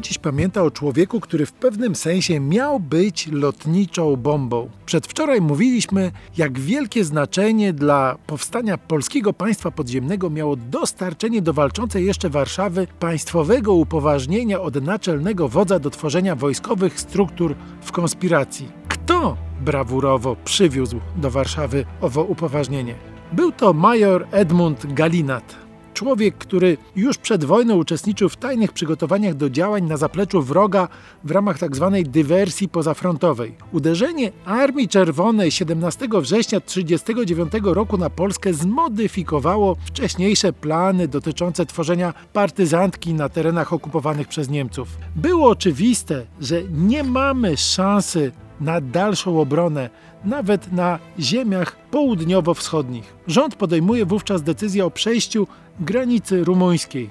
Dziś pamięta o człowieku, który w pewnym sensie miał być lotniczą bombą. Przedwczoraj mówiliśmy, jak wielkie znaczenie dla powstania polskiego państwa podziemnego miało dostarczenie do walczącej jeszcze Warszawy państwowego upoważnienia od naczelnego wodza do tworzenia wojskowych struktur w konspiracji. Kto brawurowo przywiózł do Warszawy owo upoważnienie? Był to major Edmund Galinat, Człowiek, który już przed wojną uczestniczył w tajnych przygotowaniach do działań na zapleczu wroga w ramach tzw. Tak dywersji pozafrontowej. Uderzenie Armii Czerwonej 17 września 1939 roku na Polskę zmodyfikowało wcześniejsze plany dotyczące tworzenia partyzantki na terenach okupowanych przez Niemców. Było oczywiste, że nie mamy szansy na dalszą obronę, nawet na ziemiach południowo-wschodnich. Rząd podejmuje wówczas decyzję o przejściu granicy rumuńskiej.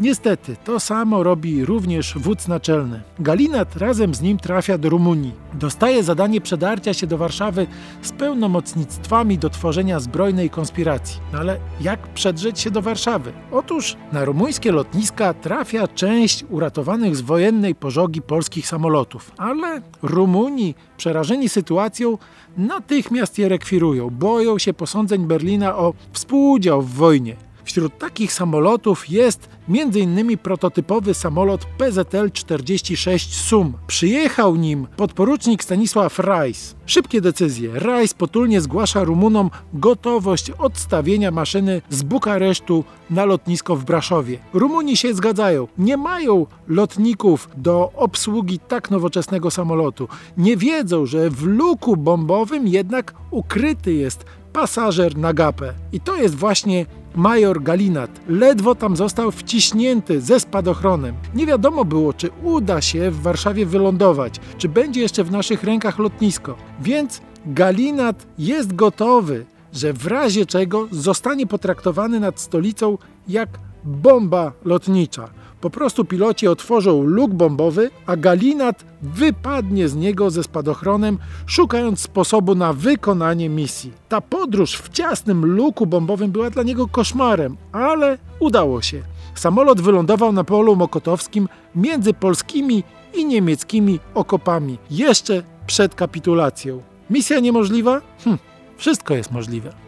Niestety, to samo robi również wódz naczelny. Galinat razem z nim trafia do Rumunii. Dostaje zadanie przedarcia się do Warszawy z pełnomocnictwami do tworzenia zbrojnej konspiracji. No ale jak przedrzeć się do Warszawy? Otóż na rumuńskie lotniska trafia część uratowanych z wojennej pożogi polskich samolotów. Ale Rumuni, przerażeni sytuacją, natychmiast je rekwirują. Boją się posądzeń Berlina o współudział w wojnie. Wśród takich samolotów jest m.in. prototypowy samolot PZL-46 SUM. Przyjechał nim podporucznik Stanisław Rajs. Szybkie decyzje. Rajs potulnie zgłasza Rumunom gotowość odstawienia maszyny z Bukaresztu na lotnisko w Braszowie. Rumuni się zgadzają. Nie mają lotników do obsługi tak nowoczesnego samolotu. Nie wiedzą, że w luku bombowym jednak ukryty jest pasażer na gapę. I to jest właśnie major Galinat. Ledwo tam został wciśnięty ze spadochronem. Nie wiadomo było, czy uda się w Warszawie wylądować, czy będzie jeszcze w naszych rękach lotnisko. Więc Galinat jest gotowy, że w razie czego zostanie potraktowany nad stolicą jak bomba lotnicza. Po prostu piloci otworzą luk bombowy, a Galinat wypadnie z niego ze spadochronem, szukając sposobu na wykonanie misji. Ta podróż w ciasnym luku bombowym była dla niego koszmarem, ale udało się. Samolot wylądował na polu mokotowskim między polskimi i niemieckimi okopami, jeszcze przed kapitulacją. Misja niemożliwa? Hm, wszystko jest możliwe.